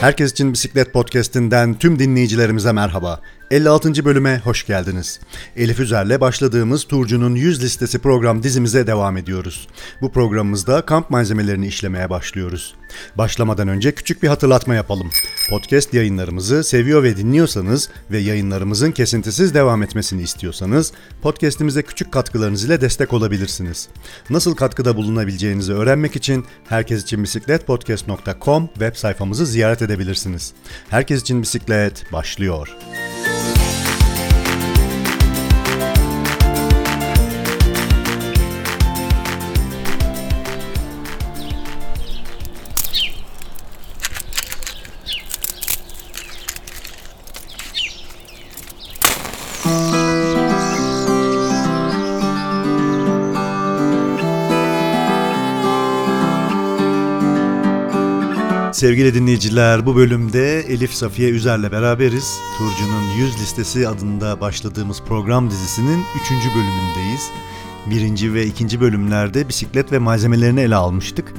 Herkes için Bisiklet Podcast'inden tüm dinleyicilerimize merhaba. 56. bölüme hoş geldiniz. Elif Üzer'le başladığımız Turcu'nun 100 listesi program dizimize devam ediyoruz. Bu programımızda kamp malzemelerini işlemeye başlıyoruz. Başlamadan önce küçük bir hatırlatma yapalım. Podcast yayınlarımızı seviyor ve dinliyorsanız ve yayınlarımızın kesintisiz devam etmesini istiyorsanız podcast'imize küçük katkılarınız ile destek olabilirsiniz. Nasıl katkıda bulunabileceğinizi öğrenmek için Herkes için Bisiklet Podcast.com web sayfamızı ziyaret edebilirsiniz. Herkes için Bisiklet başlıyor. Sevgili dinleyiciler bu bölümde Elif Safiye Üzer'le beraberiz. Turcu'nun 100 listesi adında başladığımız program dizisinin 3. bölümündeyiz. Birinci ve ikinci bölümlerde bisiklet ve malzemelerini ele almıştık.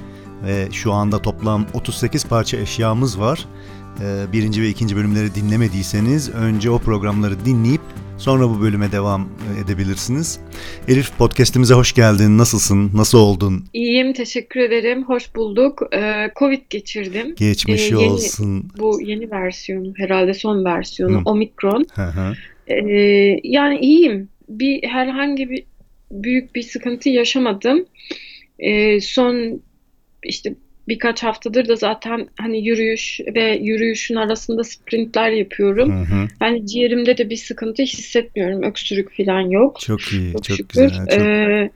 Ve şu anda toplam 38 parça eşyamız var. Ee, birinci ve ikinci bölümleri dinlemediyseniz önce o programları dinleyip sonra bu bölüme devam edebilirsiniz. Elif podcast'imize hoş geldin. Nasılsın? Nasıl oldun? İyiyim, teşekkür ederim. Hoş bulduk. Ee, Covid geçirdim. Geçmiş Ee, yeni- olsun. Bu yeni versiyonu, herhalde son versiyonu, Hı. Omikron. Hı hı. Ee, yani iyiyim. Bir herhangi bir büyük bir sıkıntı yaşamadım. Ee, son işte birkaç haftadır da zaten hani yürüyüş ve yürüyüşün arasında sprintler yapıyorum. Hı hı. Yani ciğerimde de bir sıkıntı hissetmiyorum. Öksürük falan yok. Çok iyi, Çok çok şükür. güzel. Çok... Ee,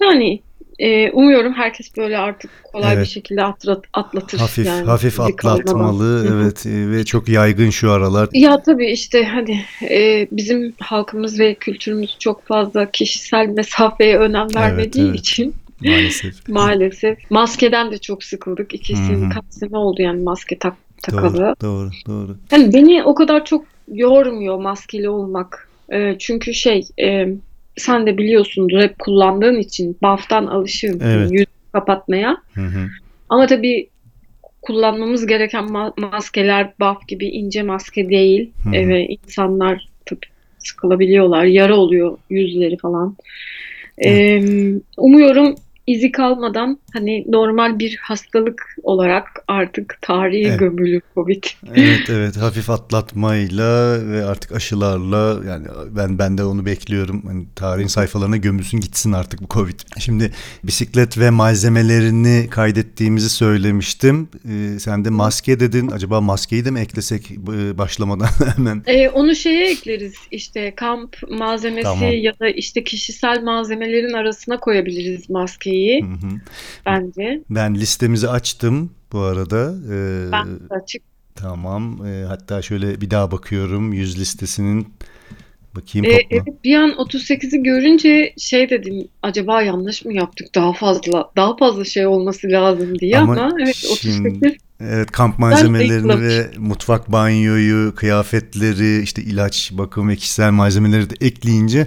yani e, umuyorum herkes böyle artık kolay Evet. bir şekilde atlat, atlatır. Hafif yani hafif atlatmalı evet e, ve çok yaygın şu aralar. Ya tabii işte hani e, bizim halkımız ve kültürümüz çok fazla kişisel mesafeye önem vermediği evet. için Maalesef. maalesef maskeden de çok sıkıldık. İkisinin kaç sene oldu yani maske tak, takalı. Doğru, doğru, doğru. Hani beni o kadar çok yormuyor maskeli olmak. E, çünkü şey e, sen de biliyorsundur hep kullandığın için baftan alışığım Evet. yüz kapatmaya. Hı hı. Ama tabii kullanmamız gereken ma- maskeler baf gibi ince maske değil. Hı hı. E, ve insanlar tabii sıkılabiliyorlar. Yara oluyor yüzleri falan. E, umuyorum izi kalmadan hani normal bir hastalık olarak artık tarihi Evet. gömülür Covid. Evet evet hafif atlatmayla ve artık aşılarla yani ben ben de onu bekliyorum. Hani tarihin sayfalarına gömülsün gitsin artık bu Covid. Şimdi bisiklet ve malzemelerini kaydettiğimizi söylemiştim. Ee, sen de maske dedin. Acaba maskeyi de mi eklesek e, başlamadan hemen? E, onu şeye ekleriz işte kamp malzemesi Tamam. ya da işte kişisel malzemelerin arasına koyabiliriz maskeyi Hı hı. bence. Ben listemizi açtım bu arada. Ee, Ben açık Tamam. Ee, hatta şöyle bir daha bakıyorum. Yüz listesinin bakayım E, toplam. evet bir an 38'i görünce şey dedim acaba yanlış mı yaptık daha fazla daha fazla şey olması lazım diye Ama ama, evet şimdi- 38 Evet, kamp malzemelerini ve mutfak banyoyu, kıyafetleri, işte ilaç, bakım ve kişisel malzemeleri de ekleyince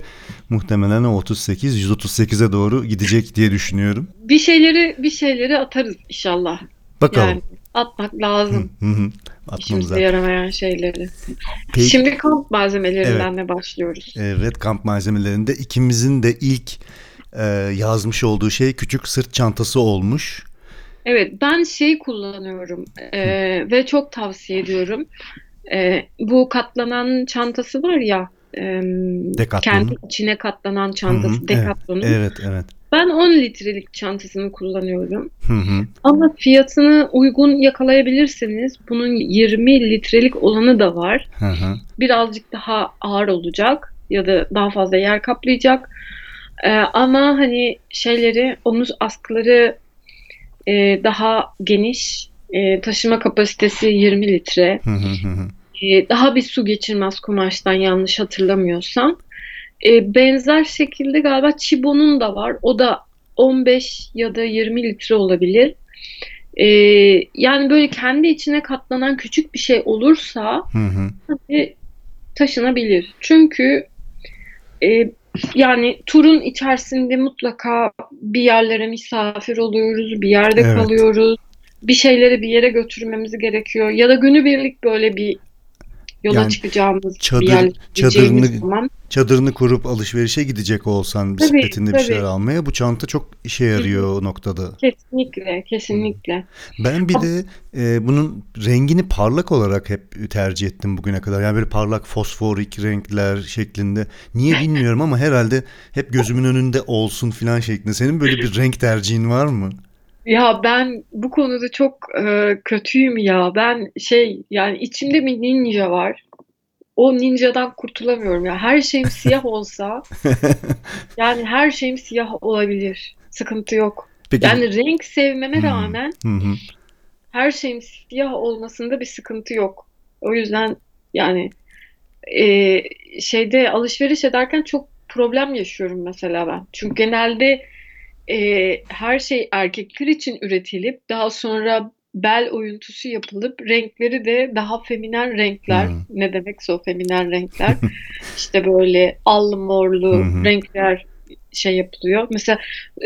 muhtemelen o 38 138'e doğru gidecek diye düşünüyorum. bir şeyleri bir şeyleri atarız inşallah. Bakalım. Yani atmak lazım Hı işimize yaramayan şeyleri. Peki- Şimdi kamp malzemelerinden de başlıyoruz. Evet, kamp malzemelerinde ikimizin de ilk e, yazmış olduğu şey küçük sırt çantası olmuş. Evet, ben şey kullanıyorum eee, ve çok tavsiye ediyorum. Eee, bu katlanan çantası var ya, Decathlon'un. kendi içine katlanan Hı çantası, hı, Decathlon'un. Evet, evet. Ben 10 litrelik çantasını kullanıyorum. Hı hı. Ama fiyatını uygun yakalayabilirseniz bunun 20 litrelik olanı da var. Hı hı. Birazcık daha ağır olacak ya da daha fazla yer kaplayacak. Eee, ama hani şeyleri, omuz askıları e, daha geniş, e, taşıma kapasitesi 20 litre. E, daha bir su geçirmez kumaştan yanlış hatırlamıyorsam. E, benzer şekilde galiba Chibo'nun da var. O da 15 ya da 20 litre olabilir. E, yani böyle kendi içine katlanan küçük bir şey olursa Hı hı. tabii taşınabilir. Çünkü e, yani turun içerisinde mutlaka bir yerlere misafir oluyoruz, bir yerde Evet. kalıyoruz. bir şeyleri bir yere götürmemiz gerekiyor ya da günübirlik böyle bir yola Yani çıkacağımız çadır- bir yer çadırını- zaman Çadırını kurup alışverişe gidecek olsan Tabii, bisikletinde bir tabii. şeyler almaya bu çanta çok işe yarıyor o noktada. kesinlikle kesinlikle Ben bir de e, bunun rengini parlak olarak hep tercih ettim bugüne kadar. Yani böyle parlak fosforik renkler şeklinde. Niye bilmiyorum ama herhalde hep gözümün önünde olsun filan şeklinde. Senin böyle bir renk tercihin var mı? Ya ben bu konuda çok e, kötüyüm ya. Ben şey yani içimde bir ninja var. O ninjadan kurtulamıyorum ya. Her şeyim siyah olsa yani her şeyim siyah olabilir. Sıkıntı yok. Peki. Yani renk sevmeme Hmm. rağmen her şeyim siyah olmasında bir sıkıntı yok. O yüzden yani e, şeyde alışveriş ederken çok problem yaşıyorum mesela ben. Çünkü genelde e, her şey erkekler için üretilip daha sonra bel oyuntusu yapılıp renkleri de daha feminen renkler. Hmm. Ne demekse o feminen renkler. işte böyle allı morlu hı. renkler şey yapılıyor. Mesela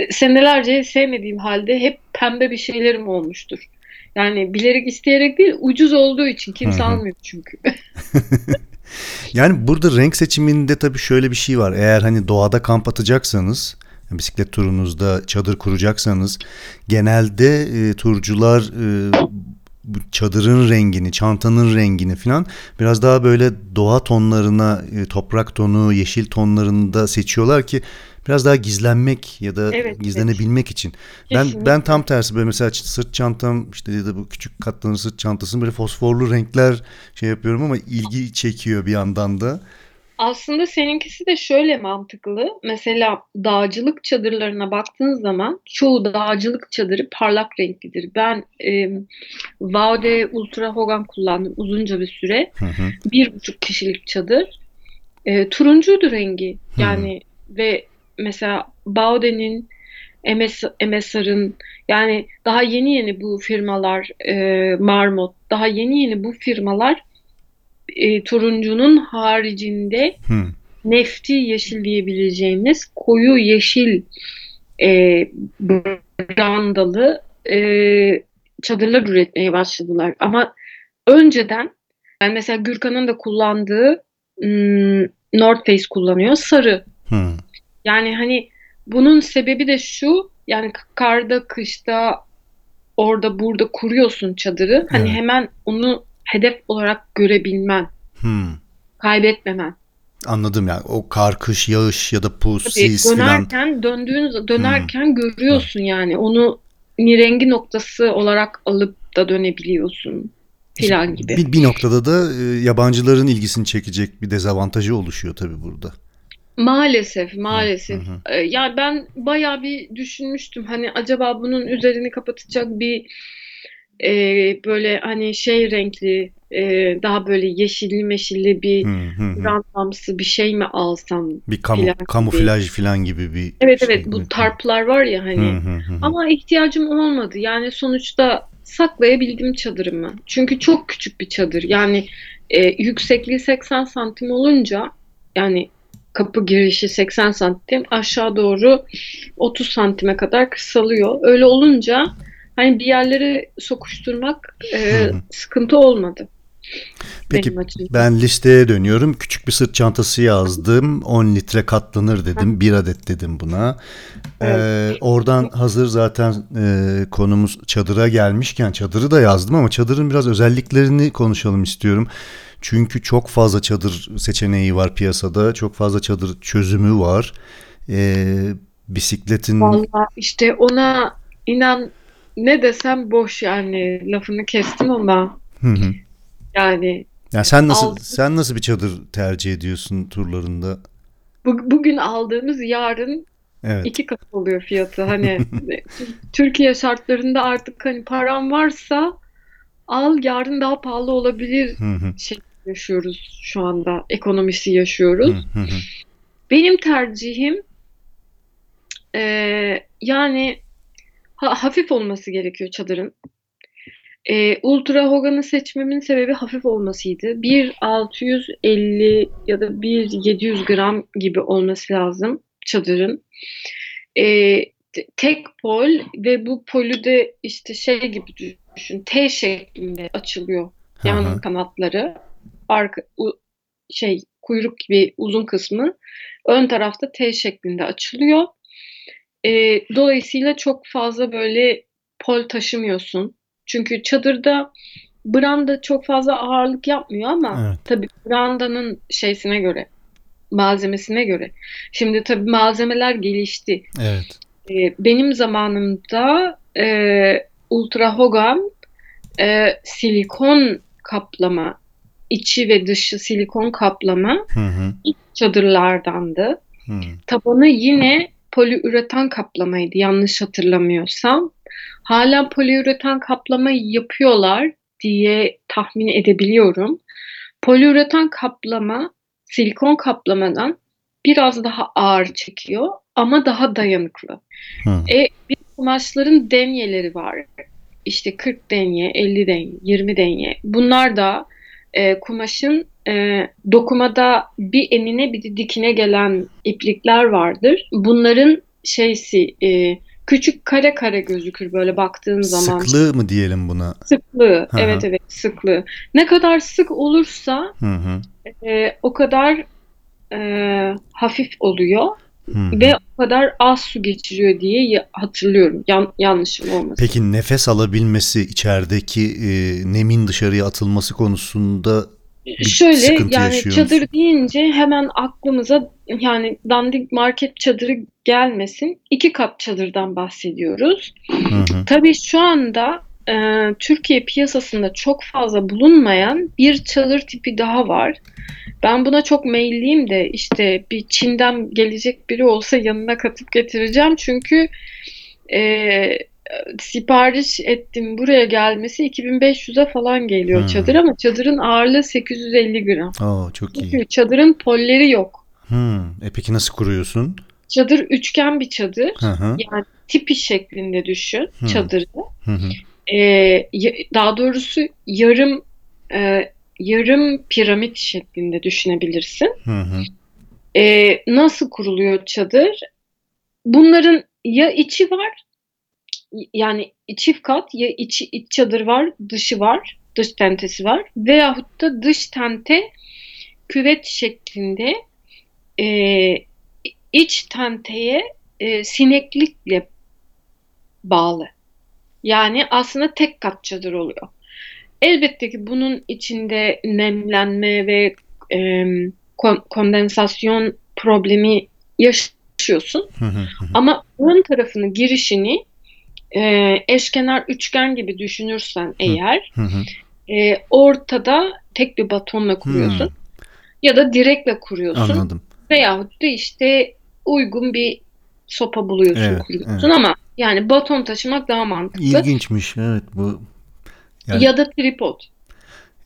senelerce sevmediğim halde hep pembe bir şeylerim olmuştur. Yani bilerek isteyerek değil ucuz olduğu için kimse almıyor çünkü. Yani burada renk seçiminde tabii şöyle bir şey var. Eğer hani doğada kamp atacaksanız, bisiklet turunuzda çadır kuracaksanız genelde e, turcular e, çadırın rengini, çantanın rengini falan biraz daha böyle doğa tonlarına, e, toprak tonu, yeşil tonlarında seçiyorlar ki biraz daha gizlenmek ya da Evet, gizlenebilmek için. Ben Kesinlikle. ben tam tersi böyle mesela sırt çantam işte ya da bu küçük katlanır sırt çantasını böyle fosforlu renkler şey yapıyorum ama ilgi çekiyor bir yandan da. Aslında seninkisi de şöyle mantıklı. Mesela dağcılık çadırlarına baktığın zaman çoğu dağcılık çadırı parlak renklidir. Ben e, Vaude Ultra Hogan kullandım uzunca bir süre. Hı hı. Bir buçuk kişilik çadır. E, turuncuydu rengi. Yani ve mesela Baude'nin MS, MSR'ın yani daha yeni yeni bu firmalar e, Marmot daha yeni yeni bu firmalar e, turuncunun haricinde Hı. nefti yeşil diyebileceğimiz koyu yeşil e, brandalı e, çadırlar üretmeye başladılar. Ama önceden yani mesela Gürkan'ın da kullandığı hmm, North Face kullanıyor sarı. Hı. Yani hani bunun sebebi de şu yani karda kışta orada burada kuruyorsun çadırı. Hani Evet. hemen onu hedef olarak görebilmen, Hı. kaybetmemen. Anladım yani o kar, kış, yağış ya da pus, Tabii sis dönerken döndüğün dönerken görüyorsun yani onu rengi noktası olarak alıp da dönebiliyorsun filan gibi. Bir, bir noktada da e, yabancıların ilgisini çekecek bir dezavantajı oluşuyor tabii burada. Maalesef, maalesef. Hı hı. Ee, Yani ben bayağı bir düşünmüştüm. Hani acaba bunun üzerini kapatacak bir e, böyle hani şey renkli, e, daha böyle yeşilli meşilli bir Hı hı hı. rantamsı bir şey mi alsam? Bir kamu, gibi. kamuflaj filan gibi bir Evet şey evet bu tarplar var ya hani. Hı hı hı hı. Ama ihtiyacım olmadı. Yani sonuçta saklayabildim çadırımı. Çünkü çok küçük bir çadır. Yani e, yüksekliği 80 santim olunca yani kapı girişi 80 santim aşağı doğru 30 santime kadar kısalıyor. Öyle olunca hani bir yerlere sokuşturmak e, sıkıntı olmadı. Peki ben listeye dönüyorum. Küçük bir sırt çantası yazdım. 10 litre katlanır dedim. Bir adet dedim buna. Ee, oradan hazır zaten e, konumuz çadıra gelmişken çadırı da yazdım ama çadırın biraz özelliklerini konuşalım istiyorum. Çünkü çok fazla çadır seçeneği var piyasada. Çok fazla çadır çözümü var. Ee, bisikletin Vallahi işte ona inan ne desem boş yani lafını kestim ama Hı hı. yani Yani sen nasıl Aldım. sen nasıl bir çadır tercih ediyorsun turlarında? bu- bugün aldığımız yarın Evet. iki kat oluyor fiyatı. Hani Türkiye şartlarında artık hani param varsa al yarın daha pahalı olabilir şey yaşıyoruz şu anda. Ekonomisi yaşıyoruz. Hı hı hı. Benim tercihim eee, yani ha- hafif olması gerekiyor çadırın. Eee, Ultra Hogan'ı seçmemin sebebi hafif olmasıydı. 1.650 ya da 1.700 gram gibi olması lazım çadırın. Te- tek pol ve bu polü de işte şey gibi düşün. T şeklinde açılıyor yan kanatları. Arka u- şey kuyruk gibi uzun kısmı ön tarafta T şeklinde açılıyor. Ee, dolayısıyla çok fazla böyle pol taşımıyorsun. Çünkü çadırda branda çok fazla ağırlık yapmıyor ama Evet. tabii brandanın şeysine göre, malzemesine göre. Şimdi tabii malzemeler gelişti. Evet. Ee, benim zamanımda e, Ultra Hogan e, silikon kaplama, içi ve dışı silikon kaplama Hı hı. çadırlardandı. Hı. Tabanı yine poliüretan kaplamaydı yanlış hatırlamıyorsam. Hala poliüretan kaplama yapıyorlar diye tahmin edebiliyorum. Poliüretan kaplama silikon kaplamadan biraz daha ağır çekiyor ama daha dayanıklı. Hı. E, bir kumaşların denyeleri var. İşte 40 denye, 50 denye, 20 denye. Bunlar da e, kumaşın e, dokumada bir enine bir de dikine gelen iplikler vardır. Bunların şeysi e, küçük kare kare gözükür böyle baktığın zaman. Sıklığı mı diyelim buna? Sıklığı. Hı hı. Evet evet sıklığı. Ne kadar sık olursa Hı hı. e, o kadar e, hafif oluyor Hı hı. ve o kadar az su geçiriyor diye hatırlıyorum. Yan, yanlışım olmasın. Peki nefes alabilmesi içerideki e, nemin dışarıya atılması konusunda Şöyle sıkıntı yani yaşıyor çadır musun? deyince hemen aklımıza yani dandik market çadırı gelmesin. İki kat çadırdan bahsediyoruz. Hı hı. Tabii şu anda e, Türkiye piyasasında çok fazla bulunmayan bir çadır tipi daha var. Ben buna çok meyilliyim de işte bir Çin'den gelecek biri olsa yanına katıp getireceğim. Çünkü e, sipariş ettim buraya gelmesi 2500'e falan geliyor Hmm. çadır ama çadırın ağırlığı 850 gram. Aa, çok iyi. Çünkü çadırın polleri yok. Hı. E peki nasıl kuruyorsun? Çadır üçgen bir çadır. Hı hı. Yani tipi şeklinde düşün Hmm. çadırı. Hı hı. Ee, daha doğrusu yarım e, yarım piramit şeklinde düşünebilirsin. Hı hı. Ee, nasıl kuruluyor çadır? Bunların ya içi var yani çift kat ya içi iç çadır var, dışı var, dış tentesi var veyahut da dış tente küvet şeklinde e, iç tenteye e, sineklikle bağlı. Yani aslında tek kat çadır oluyor. Elbette ki bunun içinde nemlenme ve e, kon- kondensasyon problemi yaşıyorsun. Ama ön tarafını girişini e, eşkenar üçgen gibi düşünürsen eğer Hı hı. e, ortada tek bir batonla kuruyorsun. Hmm. Ya da direkle kuruyorsun. Anladım. Veyahut da işte uygun bir sopa buluyorsun Evet, kuruyorsun evet. ama yani baton taşımak daha mantıklı. İlginçmiş. Evet bu yani, Ya da tripod.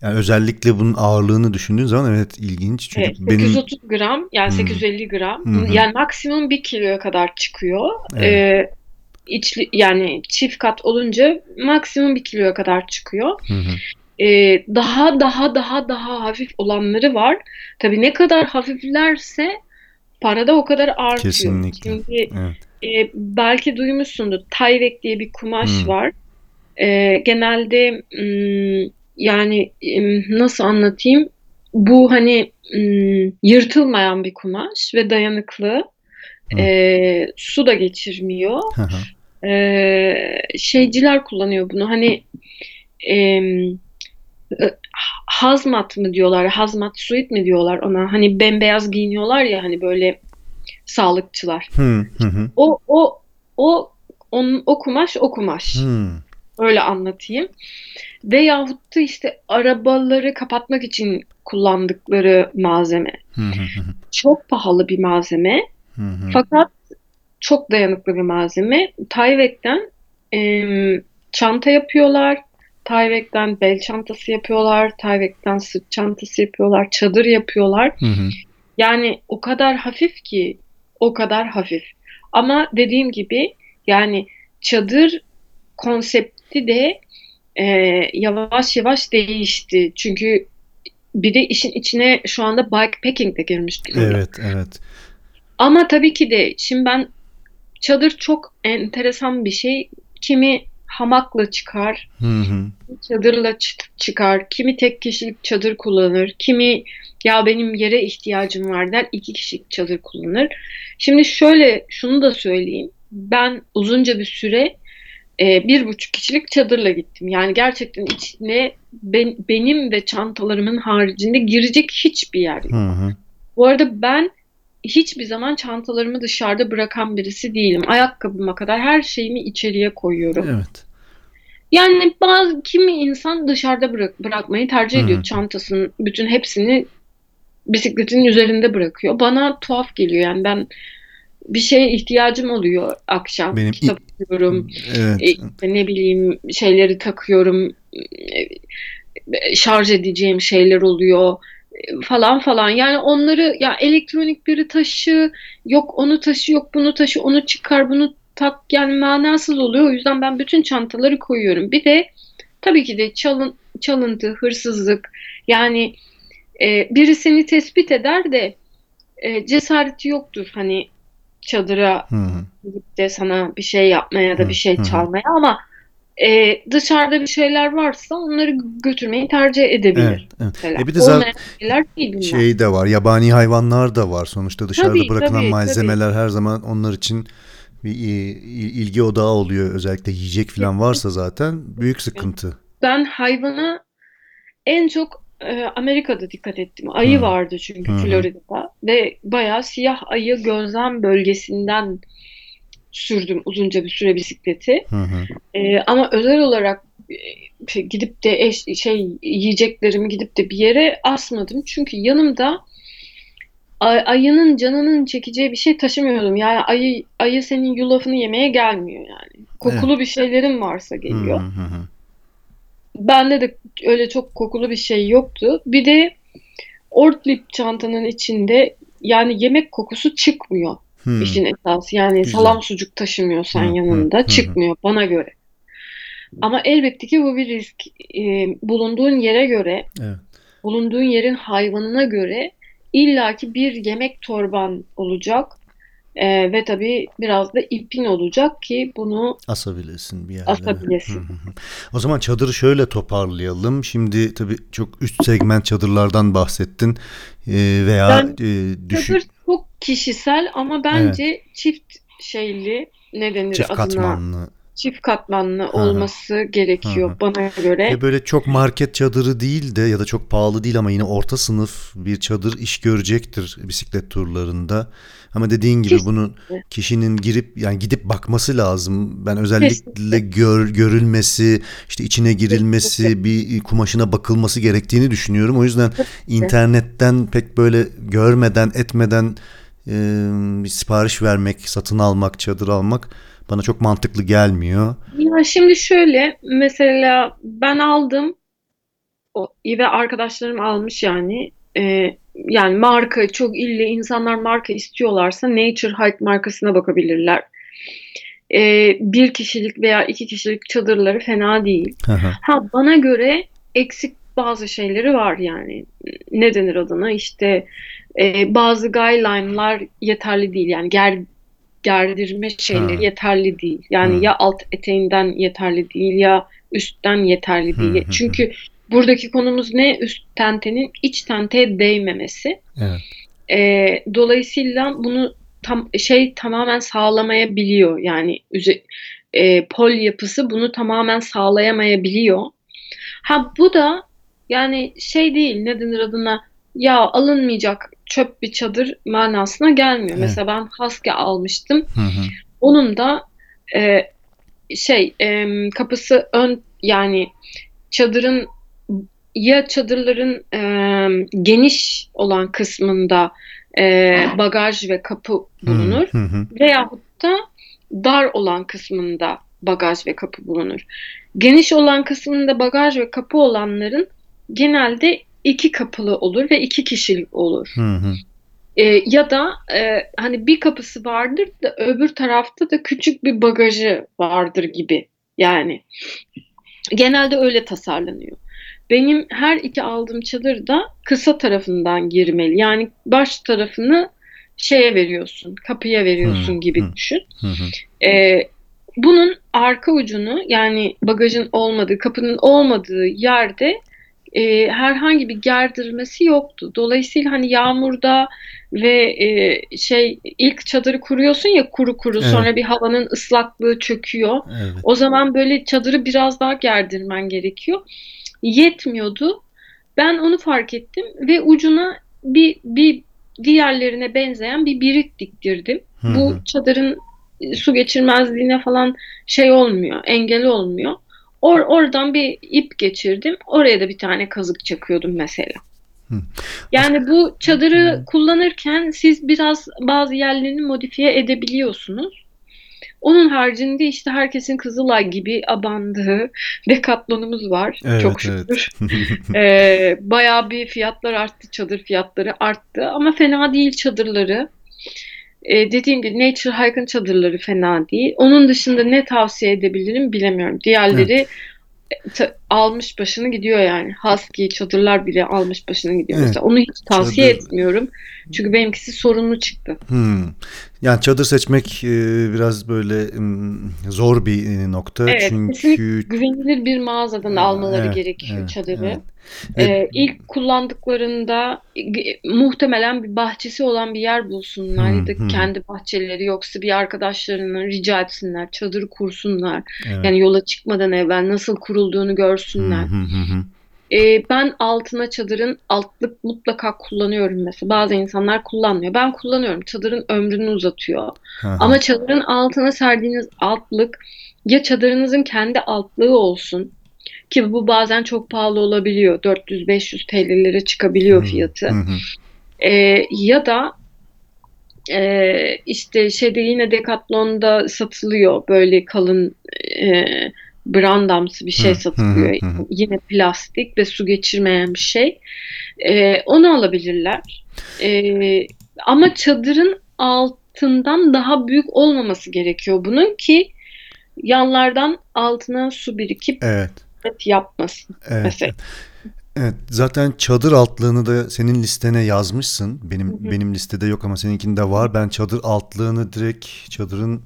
yani özellikle bunun ağırlığını düşündüğün zaman evet ilginç. Çünkü Evet, benim 830 gram yani Hmm. 850 gram Hı hı. yani maksimum 1 kiloya kadar çıkıyor. Evet. Ee, içli, yani çift kat olunca maksimum 1 kiloya kadar çıkıyor. Hı hı. Ee, daha daha daha daha hafif olanları var. Tabii ne kadar hafiflerse parada o kadar artıyor. Kesinlikle. Şimdi Evet. e, belki duymuşsundur. Tyvek diye bir kumaş Hmm. var. E, genelde yani nasıl anlatayım? Bu hani yırtılmayan bir kumaş ve dayanıklı. Hı. E, su da geçirmiyor. Hı hı. E, şeyciler kullanıyor bunu. Hani e, hazmat mı diyorlar, hazmat suit mi diyorlar ona? Hani bembeyaz giyiniyorlar ya hani böyle sağlıkçılar. Hı hı. hı. O o o onun o kumaş o kumaş. Hı. Öyle anlatayım. Veyahut da işte arabaları kapatmak için kullandıkları malzeme. Hı hı hı. Çok pahalı bir malzeme. Hı hı. Fakat çok dayanıklı bir malzeme. Tyvek'ten em, çanta yapıyorlar. Tyvek'ten bel çantası yapıyorlar. Tyvek'ten sırt çantası yapıyorlar. Çadır yapıyorlar. Hı hı. Yani o kadar hafif ki o kadar hafif. Ama dediğim gibi yani çadır konsepti de e, yavaş yavaş değişti. Çünkü bir de işin içine şu anda bikepacking de girmiş durumda. Evet, evet. Ama tabii ki de şimdi ben çadır çok enteresan bir şey. Kimi hamakla çıkar, Hı hı. çadırla çı- çıkar, kimi tek kişilik çadır kullanır, kimi ya benim yere ihtiyacım var der iki kişilik çadır kullanır. Şimdi şöyle şunu da söyleyeyim. Ben uzunca bir süre e, bir buçuk kişilik çadırla gittim. Yani gerçekten içine ben- benim ve çantalarımın haricinde girecek hiçbir yer yok. Hı hı. Bu arada ben hiçbir zaman çantalarımı dışarıda bırakan birisi değilim. Ayakkabıma kadar her şeyimi içeriye koyuyorum. Evet. Yani bazı kimi insan dışarıda bırak, bırakmayı tercih ediyor. Hı. Çantasının bütün hepsini bisikletin üzerinde bırakıyor. Bana tuhaf geliyor. Yani ben bir şeye ihtiyacım oluyor akşam. Benim Kitap okuyorum. Evet. E, ne bileyim şeyleri takıyorum. E, şarj edeceğim şeyler oluyor falan falan. Yani onları ya elektronikleri taşı, yok onu taşı, yok bunu taşı, onu çıkar, bunu tak yani manasız oluyor. O yüzden ben bütün çantaları koyuyorum. Bir de tabii ki de çalın, çalıntı, hırsızlık yani e, biri seni tespit eder de e, cesareti yoktur hani çadıra gidip de sana bir şey yapmaya da bir şey çalmaya ama e, dışarıda bir şeyler varsa onları götürmeyi tercih edebilir. Evet, evet. E bir de zaten şey de var. Yabani hayvanlar da var. Sonuçta dışarıda Tabii, bırakılan tabii, malzemeler her zaman onlar için bir ilgi odağı oluyor. Özellikle yiyecek falan varsa zaten büyük sıkıntı. Ben hayvana en çok e, Amerika'da dikkat ettim. Ayı Hı. vardı çünkü hı. Florida'da ve bayağı siyah ayı gözlem bölgesinden sürdüm uzunca bir süre bisikleti. Hı hı. Ee, ama özel olarak e, gidip de eş, şey yiyeceklerimi gidip de bir yere asmadım. Çünkü yanımda ay- ayının canının çekeceği bir şey taşımıyordum. Yani ayı ayı senin yulafını yemeye gelmiyor yani. Kokulu bir şeylerin varsa geliyor. hı hı. Bende de öyle çok kokulu bir şey yoktu. Bir de Ortlieb çantanın içinde yani yemek kokusu çıkmıyor. Hı. İşin esası yani Güzel. salam sucuk taşımıyorsan hı, yanında hı, çıkmıyor bana göre. Ama elbette ki bu bir risk. Ee, bulunduğun yere göre, Evet. bulunduğun yerin hayvanına göre illaki bir yemek torban olacak. Ee, ve tabii biraz da ipin olacak ki bunu Asabilirsin bir hı hı. O zaman çadırı şöyle toparlayalım. Şimdi tabii çok üst segment çadırlardan bahsettin. Ee, veya Ben- e, düşük çadır kişisel ama bence çift şeyli ne denir çift adına katmanlı çift katmanlı hı. olması gerekiyor Hı hı. bana göre. Ve böyle çok market çadırı değil de ya da çok pahalı değil ama yine orta sınıf bir çadır iş görecektir bisiklet turlarında. Ama dediğin gibi bunu Kesinlikle. kişinin girip yani gidip bakması lazım. Ben özellikle Kesinlikle. gör, görülmesi, işte içine girilmesi, bir kumaşına bakılması gerektiğini düşünüyorum. O yüzden internetten pek böyle görmeden, etmeden e, sipariş vermek, satın almak, çadır almak bana çok mantıklı gelmiyor. Ya şimdi şöyle mesela ben aldım o, ve arkadaşlarım almış yani Ee, yani marka çok ille insanlar marka istiyorlarsa Nature Hike markasına bakabilirler. Ee, bir kişilik veya iki kişilik çadırları fena değil. Ha bana göre eksik bazı şeyleri var yani. Ne denir adına? İşte e, bazı guideline'lar yeterli değil. Yani ger, gerdirme şeyleri Ha. yeterli değil. Yani Hı. ya alt eteğinden yeterli değil ya üstten yeterli değil. Çünkü buradaki konumuz ne? Üst tentenin iç tenteye değmemesi. Evet. E, dolayısıyla bunu tam şey tamamen sağlamayabiliyor. Yani üze, e, pol yapısı bunu tamamen sağlayamayabiliyor. Ha bu da yani şey değil ne denir adına ya alınmayacak çöp bir çadır manasına gelmiyor. Evet. Mesela ben Husky almıştım. Hı hı. Onun da e, şey e, kapısı ön yani çadırın ya çadırların e, geniş olan kısmında e, bagaj ve kapı bulunur Hı hı. veyahut da dar olan kısmında bagaj ve kapı bulunur. Geniş olan kısmında bagaj ve kapı olanların genelde iki kapılı olur ve iki kişilik olur. Hı hı. E, ya da e, hani bir kapısı vardır da öbür tarafta da küçük bir bagajı vardır gibi. Yani genelde öyle tasarlanıyor. Benim her iki aldığım çadır da kısa tarafından girmeli. Yani baş tarafını şeye veriyorsun, kapıya veriyorsun Hı, gibi hı. düşün. Hı hı. E, bunun arka ucunu yani bagajın olmadığı, kapının olmadığı yerde e, herhangi bir gerdirmesi yoktu. Dolayısıyla hani yağmurda ve e, şey ilk çadırı kuruyorsun ya kuru kuru Evet. sonra bir havanın ıslaklığı çöküyor. Evet. O zaman böyle çadırı biraz daha gerdirmen gerekiyor. Yetmiyordu. Ben onu fark ettim ve ucuna bir, bir diğerlerine benzeyen bir birik diktirdim. Hı Bu çadırın e, su geçirmezliğine falan şey olmuyor, engel olmuyor. Or oradan bir ip geçirdim. Oraya da bir tane kazık çakıyordum mesela. Hı. Yani bu çadırı kullanırken siz biraz bazı yerlerini modifiye edebiliyorsunuz. Onun haricinde işte herkesin Kızılay gibi abandığı Decathlon'umuz var. Evet, Çok evet. şükür. Ee, bayağı bir fiyatlar arttı, çadır fiyatları arttı ama fena değil çadırları. Ee, dediğim gibi Nature Hike'ın çadırları fena değil. Onun dışında ne tavsiye edebilirim bilemiyorum. Diğerleri ta- almış başını gidiyor yani. Husky çadırlar bile almış başını gidiyor. Evet. Mesela onu hiç tavsiye Çadır- etmiyorum. Çünkü benimkisi sorunlu çıktı. Hmm. Yani çadır seçmek e, biraz böyle mm, zor bir e, nokta Evet, çünkü Güvenilir bir mağazadan almaları Evet, gerekiyor evet, çadırı. evet. Ee, ilk kullandıklarında muhtemelen bir bahçesi olan bir yer bulsunlar ya da hı. kendi bahçeleri yoksa bir arkadaşlarından rica etsinler, çadır kursunlar. Evet. Yani yola çıkmadan evvel nasıl kurulduğunu görsünler. Hı. Ee, ben altına çadırın altlık mutlaka kullanıyorum mesela. Bazı insanlar kullanmıyor. Ben kullanıyorum. Çadırın ömrünü uzatıyor. Ama çadırın altına serdiğiniz altlık ya çadırınızın kendi altlığı olsun ki bu bazen çok pahalı olabiliyor. 400-500 TL'lere çıkabiliyor fiyatı. Ee, ya da e, işte şeyde yine Decathlon'da satılıyor böyle kalın e, brandamsı bir şey satılıyor. Yine plastik ve su geçirmeyen bir şey. Ee, onu alabilirler. Ee, ama çadırın altından daha büyük olmaması gerekiyor bunun ki yanlardan altına su birikip Evet. et yapmasın Evet. mesela. Evet, zaten çadır altlığını da senin listene yazmışsın. Benim Hı hı. benim listede yok ama seninkinde var. Ben çadır altlığını direkt çadırın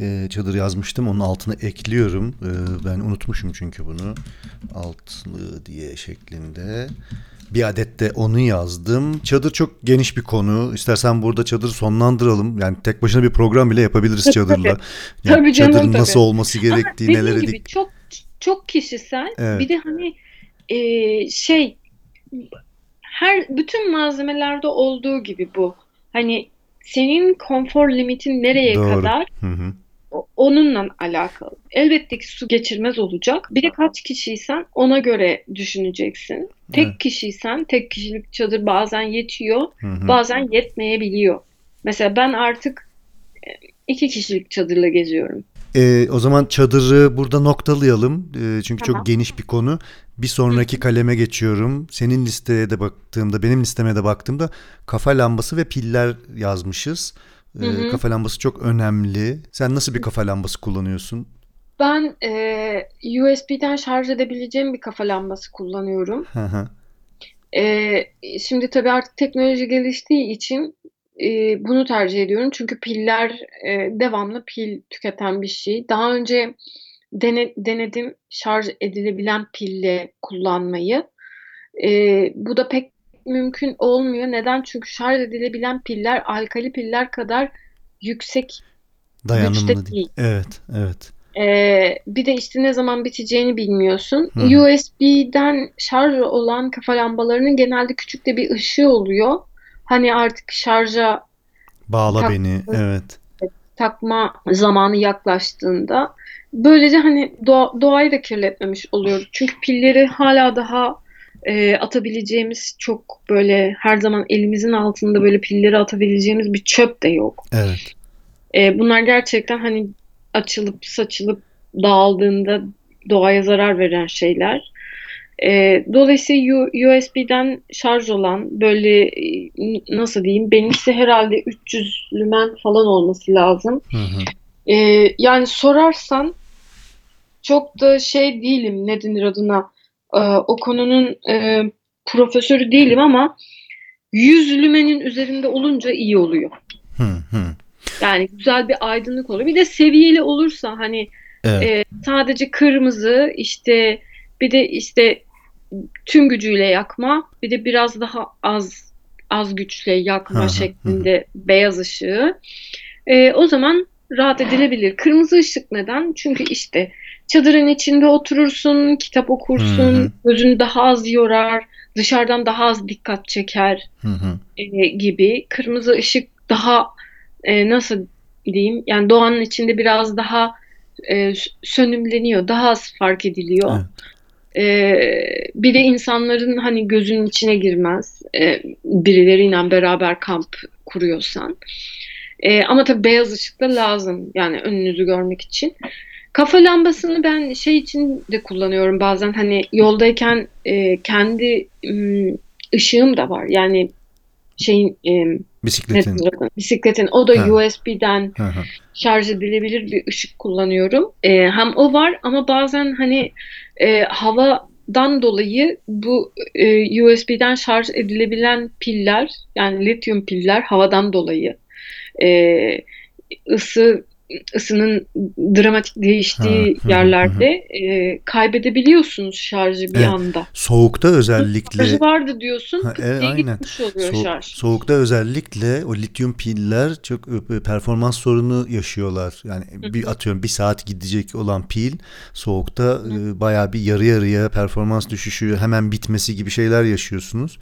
e, çadır yazmıştım. Onun altına ekliyorum. E, ben unutmuşum çünkü bunu. Altlığı diye şeklinde. Bir adet de onu yazdım. Çadır çok geniş bir konu. İstersen burada çadır sonlandıralım. Yani tek başına bir program bile yapabiliriz Tabii, çadırla. tabii. Yani Tabii canım, çadırın tabii. nasıl olması Ama gerektiği, dediğim neler edik. çok çok kişisel. Evet. Bir de hani e, şey her bütün malzemelerde olduğu gibi bu. Hani senin konfor limitin nereye Doğru. kadar Hı hı. Onunla alakalı. Elbette ki su geçirmez olacak. Bir de kaç kişiysen ona göre düşüneceksin. Tek Evet. kişiysen tek kişilik çadır bazen yetiyor, Hı hı. bazen yetmeyebiliyor. Mesela ben artık e, iki kişilik çadırla geziyorum. Ee, o zaman çadırı burada noktalayalım. Ee, çünkü Tamam. çok geniş bir konu. Bir sonraki kaleme geçiyorum. Senin listeye de baktığımda, benim listeme de baktığımda kafa lambası ve piller yazmışız. Ee, Hı hı. kafa lambası çok önemli. Sen nasıl bir kafa lambası kullanıyorsun? Ben e, USB'den şarj edebileceğim bir kafa lambası kullanıyorum. Hı hı. E, şimdi tabii artık teknoloji geliştiği için e, bunu tercih ediyorum. Çünkü piller e, devamlı pil tüketen bir şey. Daha önce dene- denedim şarj edilebilen pille kullanmayı. E, bu da pek mümkün olmuyor. Neden? Çünkü şarj edilebilen piller alkali piller kadar yüksek Dayanımlı Güçte değil. değil. Evet, evet. Ee, bir de işte ne zaman biteceğini bilmiyorsun. Hı. USB'den şarj olan kafa lambalarının genelde küçük de bir ışığı oluyor. Hani artık şarja Bağla Tak- beni. Evet. takma zamanı yaklaştığında böylece hani doğa- doğayı da kirletmemiş oluyoruz. Çünkü pilleri hala daha e, atabileceğimiz çok böyle her zaman elimizin altında böyle pilleri atabileceğimiz bir çöp de yok. Evet. E, bunlar gerçekten hani açılıp saçılıp dağıldığında doğaya zarar veren şeyler. E, dolayısıyla USB'den şarj olan böyle e, nasıl diyeyim benimkisi herhalde 300 lümen falan olması lazım. Hı hı. E, yani sorarsan çok da şey değilim ne denir adına e, o konunun e, profesörü değilim ama 100 lümenin üzerinde olunca iyi oluyor. Hı hı. Yani güzel bir aydınlık olur. Bir de seviyeli olursa hani Evet. e, sadece kırmızı işte bir de işte tüm gücüyle yakma bir de biraz daha az az güçle yakma hı, şeklinde beyaz ışığı. E, o zaman rahat edilebilir. Kırmızı ışık neden? Çünkü işte çadırın içinde oturursun, kitap okursun, Hı hı. gözünü daha az yorar, dışarıdan daha az dikkat çeker e, gibi. Kırmızı ışık daha e, nasıl diyeyim? Yani doğanın içinde biraz daha e, sönümleniyor, daha az fark ediliyor. Evet. E, bir de insanların hani gözünün içine girmez. E, birileriyle beraber kamp kuruyorsan. E, ama tabii beyaz ışık da lazım yani önünüzü görmek için. Kafa lambasını ben şey için de kullanıyorum bazen hani yoldayken e, kendi ım, ışığım da var. Yani şeyin e, ne Bisikletin. ona? bisikletin o da Ha. USB'den Hı hı. şarj edilebilir bir ışık kullanıyorum. E, hem o var ama bazen hani e, havadan dolayı bu e, USB'den şarj edilebilen piller yani lityum piller havadan dolayı e, ısı ısının dramatik değiştiği Ha, hı hı, yerlerde e, kaybedebiliyorsunuz şarjı bir Evet. anda. Soğukta özellikle Şarjı vardı diyorsun, Ha, e, aynen. gitmiş oluyor So- şarj. soğukta özellikle o lityum piller çok e, performans sorunu yaşıyorlar. Yani bir atıyorum bir saat gidecek olan pil soğukta e, bayağı bir yarı yarıya performans düşüşü hemen bitmesi gibi şeyler yaşıyorsunuz.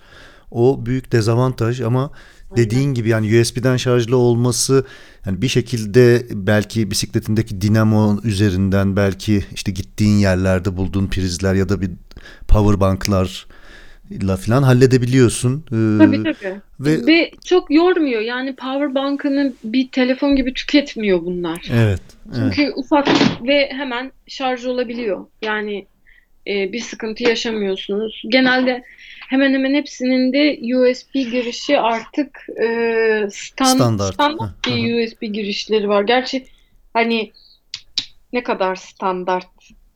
O büyük dezavantaj ama dediğin gibi yani USB'den şarjlı olması yani bir şekilde belki bisikletindeki dinamo üzerinden belki işte gittiğin yerlerde bulduğun prizler ya da bir power banklar la falan halledebiliyorsun. Ee, Tabii tabii. ve Ve çok yormuyor. Yani power bankını bir telefon gibi tüketmiyor bunlar. evet, evet. Çünkü ufak ve hemen şarj olabiliyor. Yani e, bir sıkıntı yaşamıyorsunuz. Genelde hemen hemen hepsinin de USB girişi artık e, stan- Standart. standart bir USB girişleri var. Gerçi hani ne kadar standart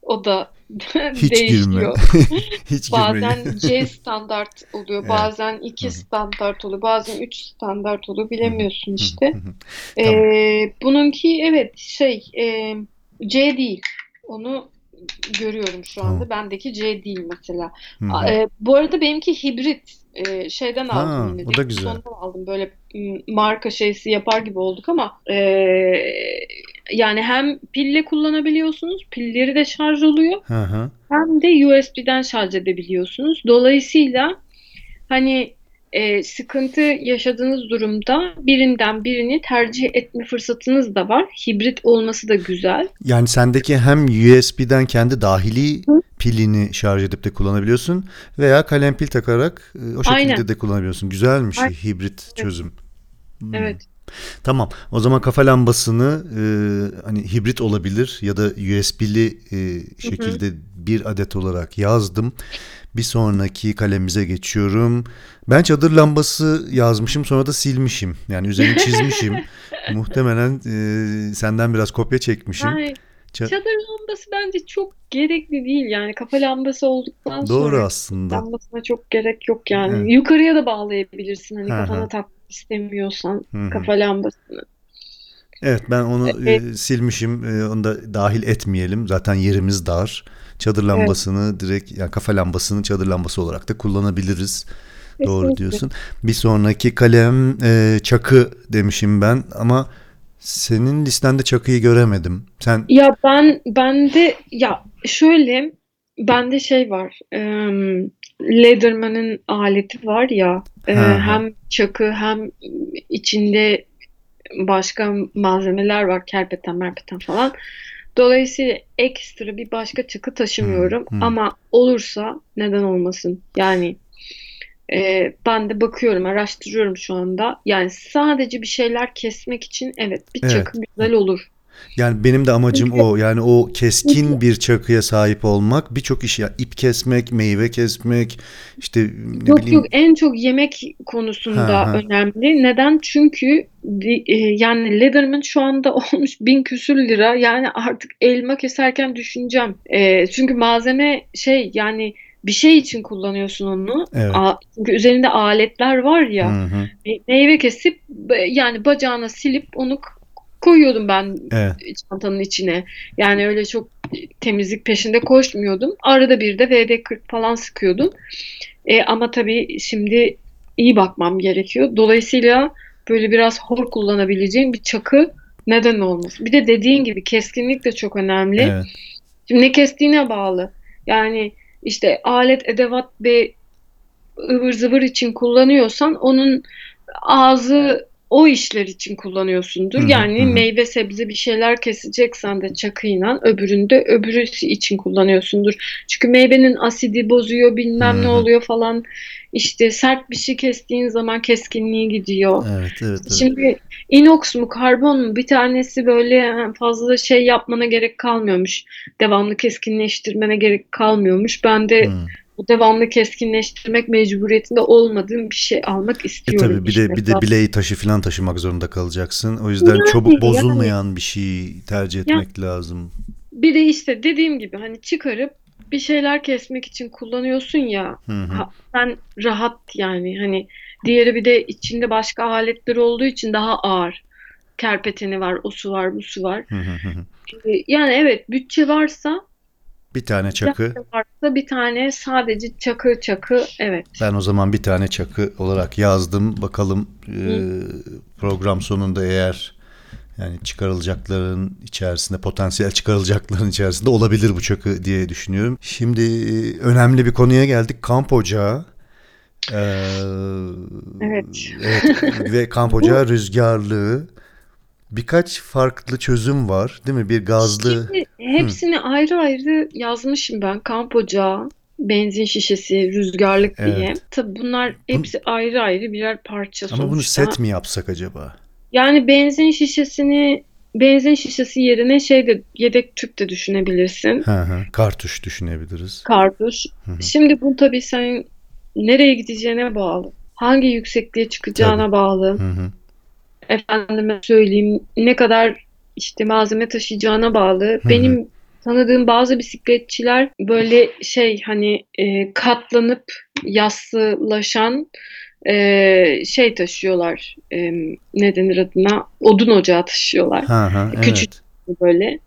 o da Hiç girme. değişiyor. Hiç girme. Bazen C standart oluyor, Evet. bazen 2 Hı hı. standart oluyor, bazen 3 standart oluyor. Bilemiyorsun işte. hı. Ee, Tamam. bununki evet şey e, C değil. Onu görüyorum şu anda. Tamam. Bendeki C değil mesela. Hı hı. A- e, bu arada benimki hibrit. E, şeyden Ha, aldım yine. o da güzel. Sonradan aldım. Böyle marka şeysi yapar gibi olduk ama e, yani hem pille kullanabiliyorsunuz. Pilleri de şarj oluyor. Hı hı. Hem de USB'den şarj edebiliyorsunuz. Dolayısıyla hani e, sıkıntı yaşadığınız durumda birinden birini tercih etme fırsatınız da var. Hibrit olması da güzel. Yani sendeki hem USB'den kendi dahili Hı. pilini şarj edip de kullanabiliyorsun veya kalem pil takarak e, o şekilde Aynen. de kullanabiliyorsun. Güzelmiş Aynen. hibrit çözüm. Hmm. Evet. Tamam. O zaman kafa lambasını e, hani hibrit olabilir ya da USB'li e, şekilde bir adet olarak yazdım. Bir sonraki kalemize geçiyorum. Ben çadır lambası yazmışım sonra da silmişim. Yani üzerini çizmişim. Muhtemelen e, senden biraz kopya çekmişim. Ça- çadır lambası bence çok gerekli değil. Yani kafa lambası olduktan Doğru sonra aslında. lambasına çok gerek yok yani. Evet. Yukarıya da bağlayabilirsin hani Hı hı. kafana tak istemiyorsan Hı hı. kafa lambasını. Evet ben onu e, Evet. silmişim. E, onu da dahil etmeyelim. Zaten yerimiz dar. Çadır lambasını direkt yani kafa lambasını çadır lambası olarak da kullanabiliriz. Doğru Kesinlikle. diyorsun. Bir sonraki kalem e, çakı demişim ben ama senin listende çakıyı göremedim. Sen Ya ben bende ya şöyle bende şey var. em, Leatherman'ın aleti var ya e, ha. hem çakı hem içinde başka malzemeler var. Kerpeten merpeten falan. Dolayısıyla ekstra bir başka çakı taşımıyorum. Hmm, hmm. Ama olursa neden olmasın? Yani e, ben de bakıyorum, araştırıyorum şu anda. Yani sadece bir şeyler kesmek için evet bir Evet. çakı güzel olur. Yani benim de amacım o. Yani o keskin bir çakıya sahip olmak birçok iş ya ip kesmek, meyve kesmek, işte ne Yok bileyim yok en çok yemek konusunda Ha, ha. önemli. Neden? Çünkü e, yani Leatherman şu anda olmuş bin küsür lira. Yani artık elma keserken düşüneceğim. E, çünkü malzeme şey yani bir şey için kullanıyorsun onu. Evet. A- çünkü üzerinde aletler var ya. Hı hı. Me- Meyve kesip yani bacağına silip onu koyuyordum ben Evet. çantanın içine. Yani öyle çok temizlik peşinde koşmuyordum. Arada bir de VD40 falan sıkıyordum. E, ama tabii şimdi iyi bakmam gerekiyor. Dolayısıyla böyle biraz hor kullanabileceğim bir çakı neden olmasın. Bir de dediğin gibi keskinlik de çok önemli. Evet. Şimdi ne kestiğine bağlı. Yani işte alet, edevat ve ıvır zıvır için kullanıyorsan onun ağzı o işler için kullanıyorsundur. Hı hı, yani hı hı. meyve sebze bir şeyler keseceksen de çakıyla öbüründe öbürü için kullanıyorsundur. Çünkü meyvenin asidi bozuyor bilmem Hı ne oluyor falan. İşte sert bir şey kestiğin zaman keskinliği gidiyor. Evet, evet, evet. Şimdi inox mu karbon mu bir tanesi böyle fazla şey yapmana gerek kalmıyormuş. Devamlı keskinleştirmene gerek kalmıyormuş. Ben de Hı. Devamlı keskinleştirmek mecburiyetinde olmadığım bir şey almak E istiyorum. tabii bir işte. de bir de bileği taşı falan taşımak zorunda kalacaksın. O yüzden Yani, çabuk yani. bozulmayan bir şey tercih etmek lazım. Bir de işte dediğim gibi hani çıkarıp bir şeyler kesmek için kullanıyorsun ya Hı hı. Sen rahat yani hani diğeri bir de içinde başka aletler olduğu için daha ağır. Kerpeteni var, o su var, bu su var. Hı hı hı hı. Ee, Yani evet bütçe varsa Bir tane çakı. varsa bir tane sadece çakı çakı evet. Ben o zaman bir tane çakı olarak yazdım. Bakalım e, program sonunda eğer yani çıkarılacakların içerisinde potansiyel çıkarılacakların içerisinde olabilir bu çakı diye düşünüyorum. Şimdi e, önemli bir konuya geldik. Kamp ocağı. Ee, Evet. evet, ve kamp ocağı rüzgarlığı. Birkaç farklı çözüm var değil mi? Bir gazlı. Şimdi hepsini ayrı ayrı yazmışım ben. Kamp ocağı, benzin şişesi, rüzgarlık diye. Evet. Tabii bunlar hepsi ayrı ayrı birer parça Ama bunu sonuçta. set mi yapsak acaba? Yani benzin şişesini benzin şişesi yerine şey de yedek tüp de düşünebilirsin. Hı hı. Kartuş düşünebiliriz. Kartuş. Hı hı. Şimdi bu tabii sen nereye gideceğine bağlı. Hangi yüksekliğe çıkacağına Tabii. bağlı. Hı hı. Efendime söyleyeyim ne kadar işte malzeme taşıyacağına bağlı. hı. Benim tanıdığım bazı bisikletçiler böyle şey hani e, katlanıp yassılaşan e, şey taşıyorlar. E, ne denir adına? Odun ocağı taşıyorlar. Hı hı, evet. Küçük böyle.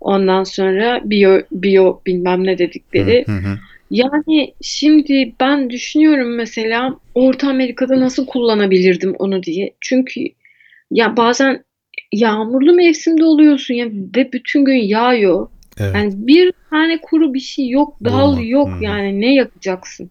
Ondan sonra biyo biyo bilmem ne dedikleri. Hı hı. Yani şimdi ben düşünüyorum mesela Orta Amerika'da nasıl kullanabilirdim onu diye. Çünkü ya bazen yağmurlu mevsimde oluyorsun ya ve bütün gün yağıyor. Evet. Yani bir tane kuru bir şey yok, dal Bulma. yok Hı. yani ne yapacaksın?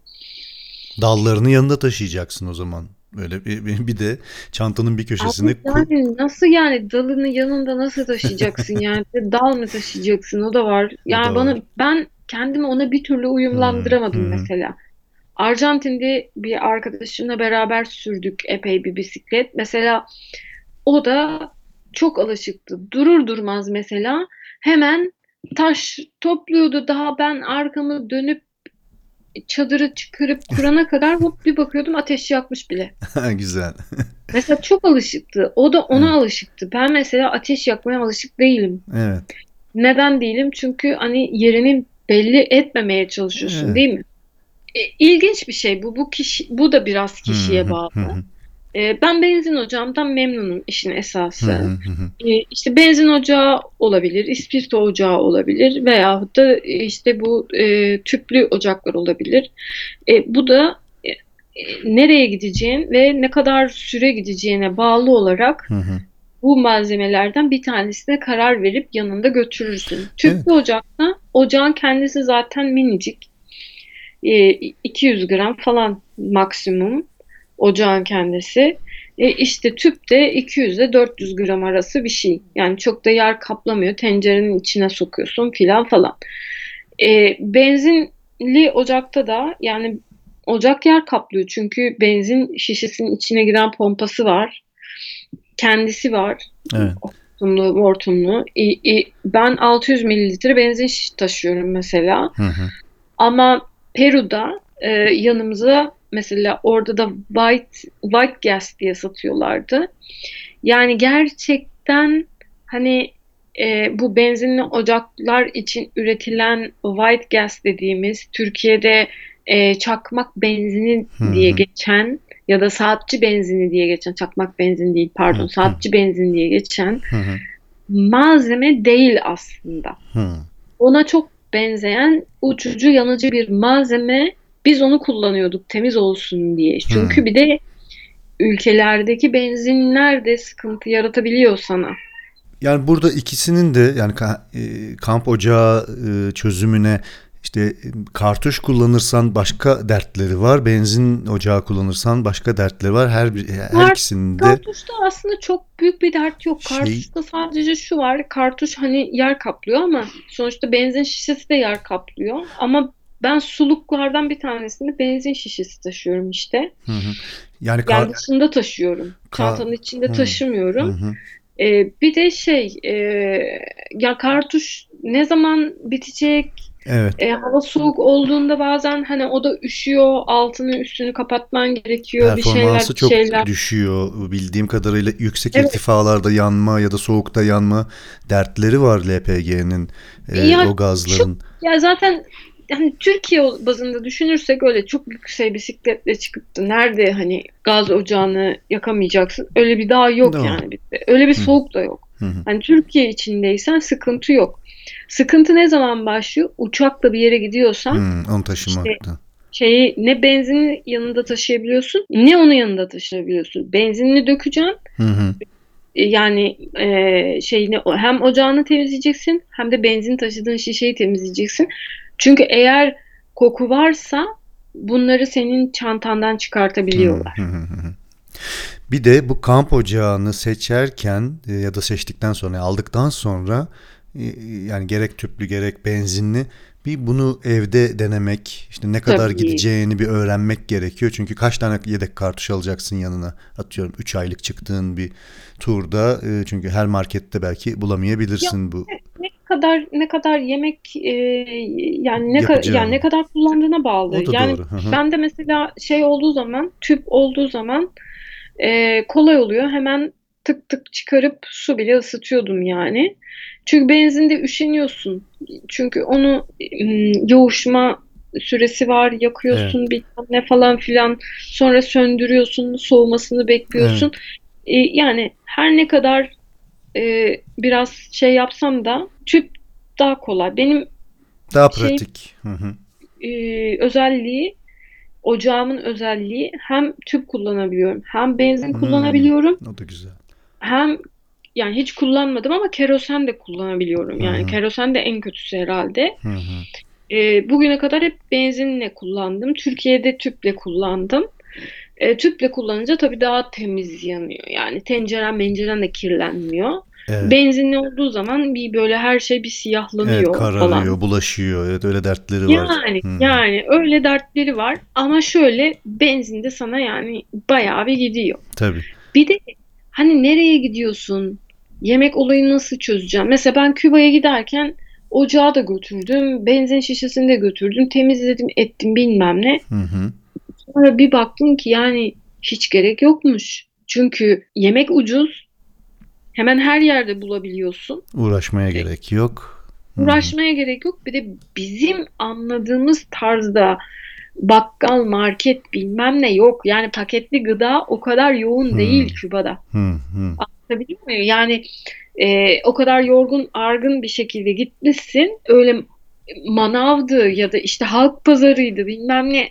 Dallarını yanında taşıyacaksın o zaman. Böyle bir, bir- de çantanın bir köşesine Abi yani nasıl yani dalını yanında nasıl taşıyacaksın yani dal mı taşıyacaksın o da var. Yani da bana var. ben kendimi ona bir türlü uyumlandıramadım Hı, hı. mesela. Arjantin'de bir arkadaşımla beraber sürdük epey bir bisiklet. Mesela o da çok alışıktı. Durur durmaz mesela hemen taş topluyordu. Daha ben arkamı dönüp çadırı çıkarıp kurana kadar hop bir bakıyordum ateş yakmış bile. güzel. Mesela çok alışıktı. O da ona Evet. alışıktı. Ben mesela ateş yakmaya alışık değilim. Evet. Neden değilim? Çünkü hani yerini belli etmemeye çalışıyorsun, Evet. değil mi? E, ilginç bir şey bu. Bu kişi bu da biraz kişiye bağlı. E, ben benzin ocağımdan memnunum işin esası. E, işte benzin ocağı olabilir, ispirto ocağı olabilir veyahut da e, işte bu e, tüplü ocaklar olabilir. E, bu da e, e, nereye gideceğin ve ne kadar süre gideceğine bağlı olarak bu malzemelerden bir tanesine karar verip yanında götürürsün. Tüplü ocakta ocağın kendisi zaten minicik. E, 200 gram falan maksimum ocağın kendisi. E, işte tüp de 200 ile 400 gram arası bir şey. Yani çok da yer kaplamıyor. Tencerenin içine sokuyorsun filan falan. E, benzinli ocakta da yani ocak yer kaplıyor. Çünkü benzin şişesinin içine giren pompası var. Kendisi var. Evet. Hortumlu, hortumlu. E, e, ben 600 mililitre benzin taşıyorum mesela. Hı hı. Ama Peru'da e, yanımıza mesela orada da white white gas diye satıyorlardı. Yani gerçekten hani e, bu benzinli ocaklar için üretilen white gas dediğimiz Türkiye'de e, çakmak benzini diye geçen ya da saatçi benzini diye geçen çakmak benzin değil pardon hı. saatçi benzin diye geçen malzeme değil aslında. Ona çok benzeyen uçucu yanıcı bir malzeme. Biz onu kullanıyorduk temiz olsun diye. Çünkü Hmm. bir de ülkelerdeki benzinler de sıkıntı yaratabiliyor sana. Yani burada ikisinin de yani e, kamp ocağı e, çözümüne işte e, kartuş kullanırsan başka dertleri var. Benzin ocağı kullanırsan başka dertleri var. Her bir her Var. ikisinin de Kartuşta aslında çok büyük bir dert yok. Şey- Kartuşta sadece şu var. Kartuş hani yer kaplıyor ama sonuçta benzin şişesi de yer kaplıyor. Ama ben suluklardan bir tanesini benzin şişesi taşıyorum işte. Hı hı. Yani kar- Yani dışında taşıyorum. Ka- Çantanın içinde Hı. taşımıyorum. Hı hı. Ee, bir de şey e, ya kartuş ne zaman bitecek? Evet. E, hava soğuk olduğunda bazen hani o da üşüyor. Altını üstünü kapatman gerekiyor. Bir şeyler Performansı bir çok şeyler. düşüyor. Bildiğim kadarıyla yüksek Evet. irtifalarda yanma ya da soğukta yanma dertleri var LPG'nin, e, Ya o gazların. Ya zaten hani Türkiye bazında düşünürsek öyle çok yüksek bisikletle çıkıp da nerede hani gaz ocağını yakamayacaksın. Öyle bir dağ yok Doğru. yani bizde. Öyle bir Hı. soğuk da yok. Hı. Hani Türkiye içindeysen sıkıntı yok. Sıkıntı ne zaman başlıyor? Uçakla bir yere gidiyorsan Hı, onu taşımakta. şeyi ne benzinini yanında taşıyabiliyorsun ne onu yanında taşıyabiliyorsun. Benzinini dökeceksin. Hı hı. E, Yani e, şeyini hem ocağını temizleyeceksin hem de benzin taşıdığın şişeyi temizleyeceksin. Çünkü eğer koku varsa bunları senin çantandan çıkartabiliyorlar. Bir de bu kamp ocağını seçerken e, ya da seçtikten sonra aldıktan sonra e, yani gerek tüplü gerek benzinli bir bunu evde denemek işte ne kadar Tabii. gideceğini bir öğrenmek gerekiyor. Çünkü kaç tane yedek kartuş alacaksın yanına atıyorum 3 aylık çıktığın bir turda e, çünkü her markette belki bulamayabilirsin bu. Ne kadar ne kadar yemek e, yani ne Yapacağını. yani ne kadar kullandığına bağlı. O da Yani doğru. Hı hı. ben de mesela şey olduğu zaman tüp olduğu zaman e, kolay oluyor. Hemen tık tık çıkarıp su bile ısıtıyordum yani. Çünkü benzinde üşeniyorsun. Çünkü onu yoğuşma süresi var. Yakıyorsun bir ne falan filan. Sonra söndürüyorsun. Soğumasını bekliyorsun. E, yani her ne kadar e, biraz şey yapsam da tüp daha kolay. Benim Daha şey- pratik. Hı hı. e, özelliği ocağımın özelliği hem tüp kullanabiliyorum hem benzin Hmm. kullanabiliyorum O da güzel. hem yani hiç kullanmadım ama kerosen de kullanabiliyorum. Yani hı. kerosen de en kötüsü herhalde. Hı hı. E, bugüne kadar hep benzinle kullandım. Türkiye'de tüple kullandım. E, tüple kullanınca tabii daha temiz yanıyor. Yani tenceren menceren de kirlenmiyor. Evet. Benzinli olduğu zaman bir böyle her şey bir siyahlanıyor Evet, kararıyor, falan. bulaşıyor. Evet, öyle dertleri var. Yani Hı. yani öyle dertleri var ama şöyle benzinde sana yani bayağı bir gidiyor. Tabii. Bir de hani nereye gidiyorsun? Yemek olayını nasıl çözeceğim? Mesela ben Küba'ya giderken ocağı da götürdüm, benzin şişesini de götürdüm, temizledim, ettim bilmem ne. Hı hı. Sonra bir baktım ki yani hiç gerek yokmuş. Çünkü yemek ucuz. Hemen her yerde bulabiliyorsun. Uğraşmaya gerek yok. Uğraşmaya gerek yok. Bir de bizim anladığımız tarzda bakkal, market bilmem ne yok. Yani paketli gıda o kadar yoğun Hmm. değil Küba'da. Hı hı. Anlatabiliyor muyum? Yani e, o kadar yorgun, argın bir şekilde gitmişsin. Öyle manavdı ya da işte halk pazarıydı bilmem ne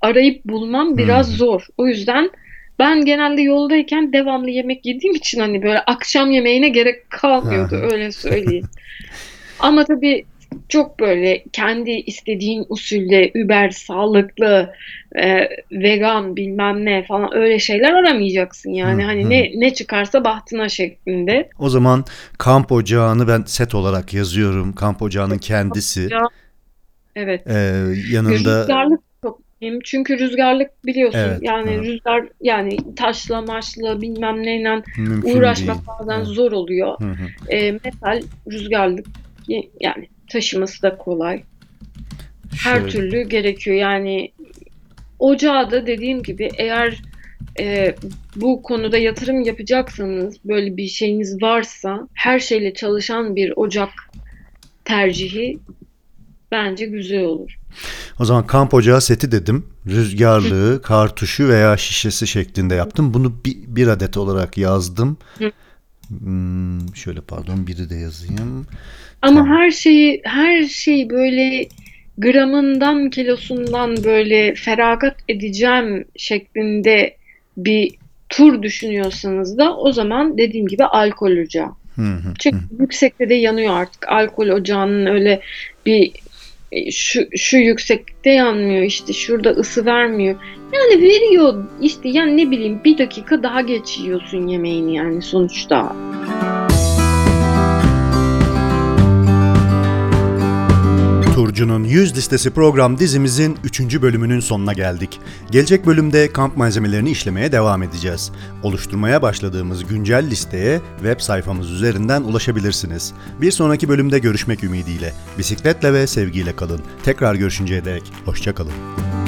arayıp bulmam biraz Hmm. zor. O yüzden ben genelde yoldayken devamlı yemek yediğim için hani böyle akşam yemeğine gerek kalmıyordu öyle söyleyeyim. Ama tabii çok böyle kendi istediğin usulle über sağlıklı e, vegan bilmem ne falan öyle şeyler aramayacaksın yani Hı hani hı. ne ne çıkarsa bahtına şeklinde. O zaman kamp ocağını ben set olarak yazıyorum. Kamp ocağının kendisi. ocağı- Evet. Ee, yanında Rüzgarlık mühim. Çünkü rüzgarlık biliyorsun Evet, yani hı. rüzgar yani taşla maşla bilmem neyle mümkün uğraşmak değil. bazen Evet. zor oluyor. Hı hı. E, metal rüzgarlık yani taşıması da kolay. Her Şöyle. türlü gerekiyor. Yani ocağı da dediğim gibi eğer e, bu konuda yatırım yapacaksanız böyle bir şeyiniz varsa her şeyle çalışan bir ocak tercihi bence güzel olur. O zaman kamp ocağı seti dedim. Rüzgarlığı, kartuşu veya şişesi şeklinde yaptım. Bunu bir, bir adet olarak yazdım. Hı. Hmm, şöyle pardon biri de yazayım. Ama Tamam. her şeyi her şeyi böyle gramından kilosundan böyle feragat edeceğim şeklinde bir tur düşünüyorsanız da o zaman dediğim gibi alkol ocağı. Hı hı, Çünkü yüksekte de yanıyor artık. Alkol ocağının öyle bir şu, şu yükseklikte yanmıyor işte şurada ısı vermiyor. Yani veriyor işte yani ne bileyim bir dakika daha geç yiyorsun yemeğini yani sonuçta. Turcu'nun 100 listesi program dizimizin 3. bölümünün sonuna geldik. Gelecek bölümde kamp malzemelerini işlemeye devam edeceğiz. Oluşturmaya başladığımız güncel listeye web sayfamız üzerinden ulaşabilirsiniz. Bir sonraki bölümde görüşmek ümidiyle. Bisikletle ve sevgiyle kalın. Tekrar görüşünceye dek hoşçakalın.